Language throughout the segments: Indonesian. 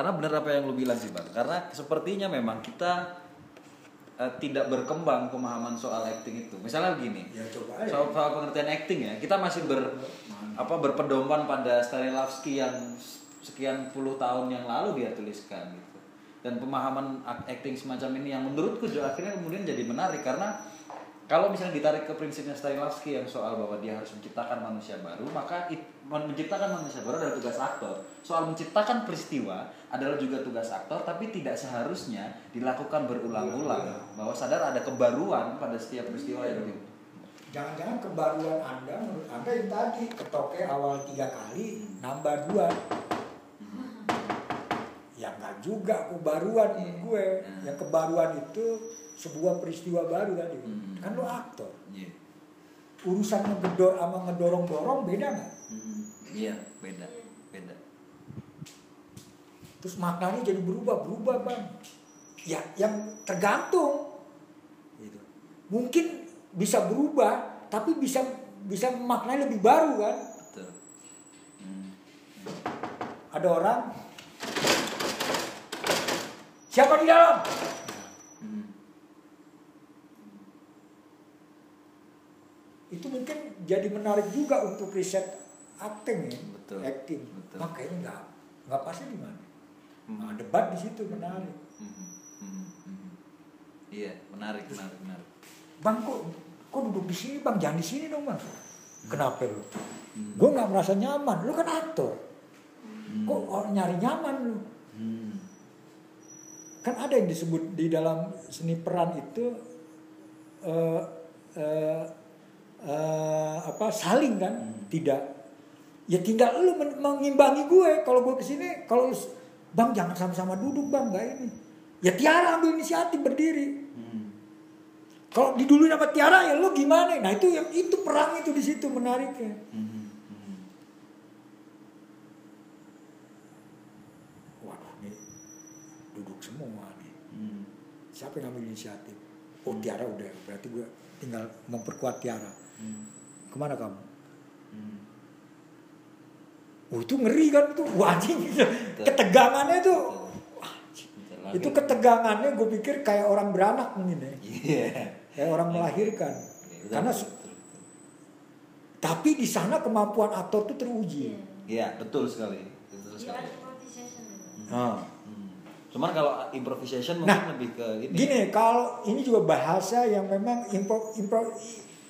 karena benar apa yang lu bilang sih bang. Karena sepertinya memang kita eh, tidak berkembang pemahaman soal acting itu. Misalnya begini Ya coba aja. soal, soal pengertian acting ya kita masih ber apa berpedoman pada Stanislavski yang sekian puluh tahun yang lalu dia tuliskan gitu. Dan pemahaman acting semacam ini yang menurutku juga akhirnya kemudian jadi menarik. Karena kalau misalnya ditarik ke prinsipnya Stanislavski yang soal bahwa dia harus menciptakan manusia baru maka it- men- menciptakan manusia baru adalah tugas aktor. Soal menciptakan peristiwa adalah juga tugas aktor tapi tidak seharusnya dilakukan berulang-ulang. Bahwa sadar ada kebaruan pada setiap peristiwa yang di Jangan-jangan kebaruan Anda menurut Anda yang tadi ketoke awal tiga kali nambah dua. Juga kebaruan menurut gue. Hmm. Yang kebaruan itu sebuah peristiwa baru tadi. Hmm. Kan lo aktor. Iya. Urusan ngedor sama ngedorong-dorong beda nggak? Hmm, Iya, beda, beda. Terus maknanya jadi berubah, berubah bang. Ya, yang tergantung. Gitu. Mungkin bisa berubah, tapi bisa bisa maknanya lebih baru kan. Betul. Hmm. Ada orang siapa di dalam? Hmm. Itu mungkin jadi menarik juga untuk riset acting ya, Betul. acting. Betul. Makanya nggak nggak pasti di mana. Hmm. Nah, debat di situ menarik. Hmm, hmm, hmm. Iya, menarik, menarik, menarik. Bang kok kok duduk di sini bang jangan di sini dong bang. Kenapa lu? Hmm. Gue nggak merasa nyaman. Lu kan aktor. Hmm. Kok orang nyari nyaman lu? Hmm. Kan ada yang disebut di dalam seni peran itu eh eh, eh, apa saling kan? Hmm. Tidak. Ya tinggal lu men- mengimbangi gue. Kalau gue ke sini, kalau bang jangan sama-sama duduk bang nggak ini. Ya Tiara ambil inisiatif berdiri. Hmm. Kalau diduluin sama Tiara ya lu gimana? Nah itu yang itu perang itu di situ menariknya. Hmm. Hmm. Waduh nih duduk semua nih. Hmm. Siapa yang ngambil inisiatif? Oh Tiara udah, berarti gue tinggal memperkuat Tiara. Hmm. Ke mana kamu? Hmm. Oh itu ngeri kan itu, wah anjing. Ketegangannya itu, Betul. itu ketegangannya gue pikir kayak orang beranak mungkin ya, Iya. kayak orang melahirkan. Iya, Karena se- betul, betul. tapi di sana kemampuan aktor itu teruji. Iya, betul sekali. Betul Iya sekali. Nah. Cuman kalau improvisation mungkin Nah, lebih ke ini. Gini, kalau ini juga bahasa yang memang impro, impro-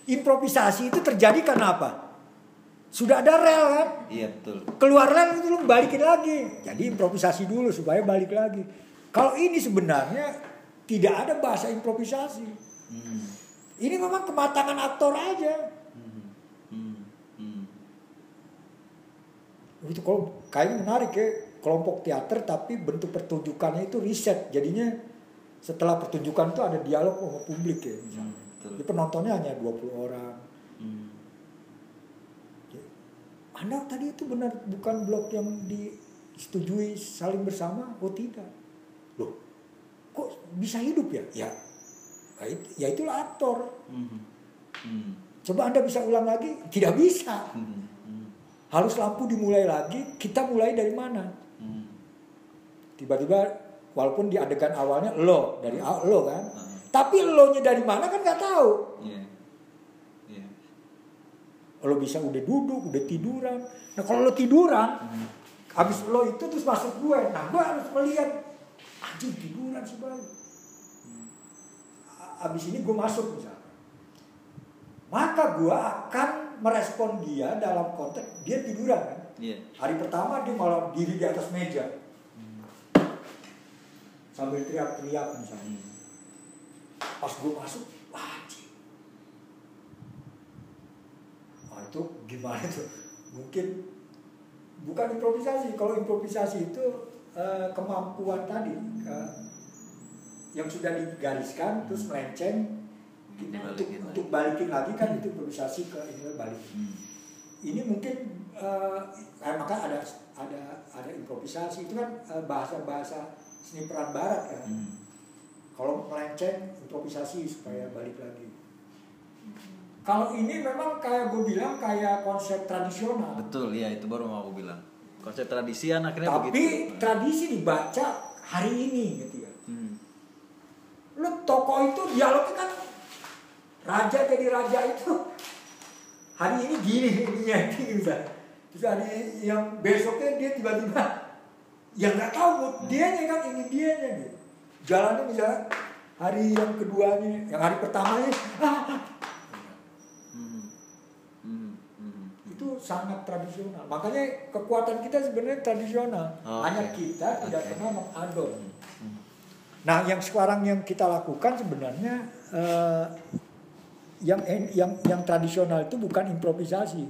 improvisasi itu terjadi karena apa? Sudah ada rel kan? Iya, betul. Keluar rel itu lu balikin lagi. Jadi improvisasi dulu supaya balik lagi. Kalau ini sebenarnya tidak ada bahasa improvisasi. Hmm. Ini memang kematangan aktor aja. Hmm. Hmm. Hmm. Itu kalau kayaknya menarik ya kelompok teater tapi bentuk pertunjukannya itu riset. Jadinya setelah pertunjukan itu ada dialog sama publik ya misalnya. Hmm. Jadi penontonnya hanya 20 orang. Hmm. Anda tadi itu benar bukan blok yang disetujui saling bersama? Oh tidak. Loh, kok bisa hidup ya? Ya, ya it- ya itulah aktor. Hmm. Hmm. Coba Anda bisa ulang lagi? Tidak bisa. Hmm. Hmm. Harus lampu dimulai lagi. Kita mulai dari mana? Hmm. Tiba-tiba walaupun di adegan awalnya lo dari a- lo kan. Hmm. Tapi lo-nya dari mana kan nggak tahu. Iya. Iya. Lo bisa udah duduk, udah tiduran. Nah kalau lo tiduran, Hmm. habis lo itu terus masuk gue. Nah gue harus melihat, anjing tiduran sih bang. A- Habis ini gue masuk misalnya. Maka gue akan merespon dia dalam konteks dia tiduran kan. Iya. Hari pertama dia malah diri di atas meja. Sambil teriak-teriak misalnya. Hmm. Pas gue masuk, wah. Wah itu gimana tuh? Mungkin bukan improvisasi. Kalau improvisasi itu eh, kemampuan tadi eh, yang sudah digariskan terus melenceng untuk Dibalikin lagi. untuk balikin lagi kan itu improvisasi ke ini balik. Hmm. Ini mungkin eh, eh, maka ada ada ada improvisasi itu kan eh, bahasa-bahasa seni peran barat kan. Hmm. Kalau melenceng improvisasi supaya balik lagi. Kalau ini memang kayak gue bilang kayak konsep tradisional. Betul, ya itu baru mau aku bilang. konsep tradisian akhirnya Tapi begitu tradisi dibaca hari ini gitu ya. Hmm. Lu tokoh itu dialognya kan raja jadi raja itu hari ini gini ininya gitu. Terus hari yang besoknya dia tiba-tiba yang nggak tahu dia kan ini dia gitu. Jalannya misalnya hari yang keduanya, yang hari pertamanya ah, Hmm. Hmm. Hmm. itu sangat tradisional. Makanya kekuatan kita sebenarnya tradisional. Oke. Hanya kita tidak Oke. pernah mengadon. Nah, yang sekarang yang kita lakukan sebenarnya eh, yang yang yang tradisional itu bukan improvisasi.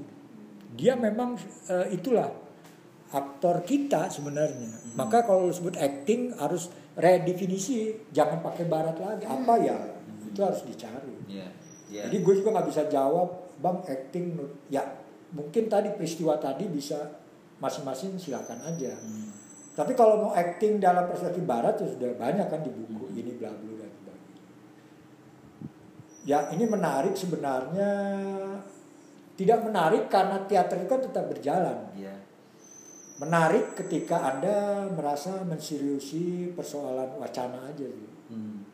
Dia memang eh, itulah aktor kita sebenarnya. Maka kalau sebut acting harus redefinisi, jangan pakai barat lagi. Apa ya? Itu harus dicari. Iya. Iya. Jadi gue juga nggak bisa jawab, bang acting, ya mungkin tadi peristiwa tadi bisa masing-masing silakan aja. Hmm. Tapi kalau mau acting dalam perspektif barat ya sudah banyak kan di buku ini bla bla dan sebagainya. Ya ini menarik sebenarnya tidak menarik karena teater itu kan tetap berjalan. Iya. Menarik ketika anda merasa menseriusi persoalan wacana aja sih. Hmm.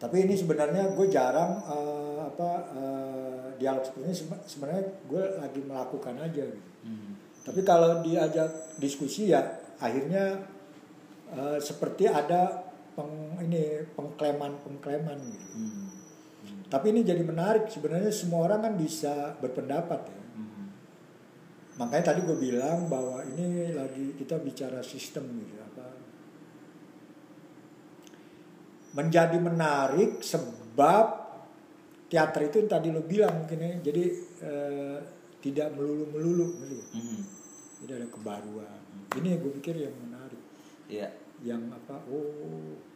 Tapi ini sebenarnya gue jarang eh, apa eh, dialog seperti ini sebe- sebenarnya gue lagi melakukan aja. Gitu. Hmm. Tapi kalau diajak diskusi ya akhirnya eh, seperti ada peng, ini pengklaman pengklaman gitu. Hmm. Tapi ini jadi menarik sebenarnya semua orang kan bisa berpendapat ya. Hmm. Makanya tadi gue bilang bahwa ini lagi kita bicara sistem gitu apa. Menjadi menarik sebab teater itu yang tadi lo bilang mungkin ya. Jadi eh, tidak melulu melulu gitu. Hmm. Jadi ada kebaruan. Ini yang gue pikir yang menarik. Iya. Yang apa? Oh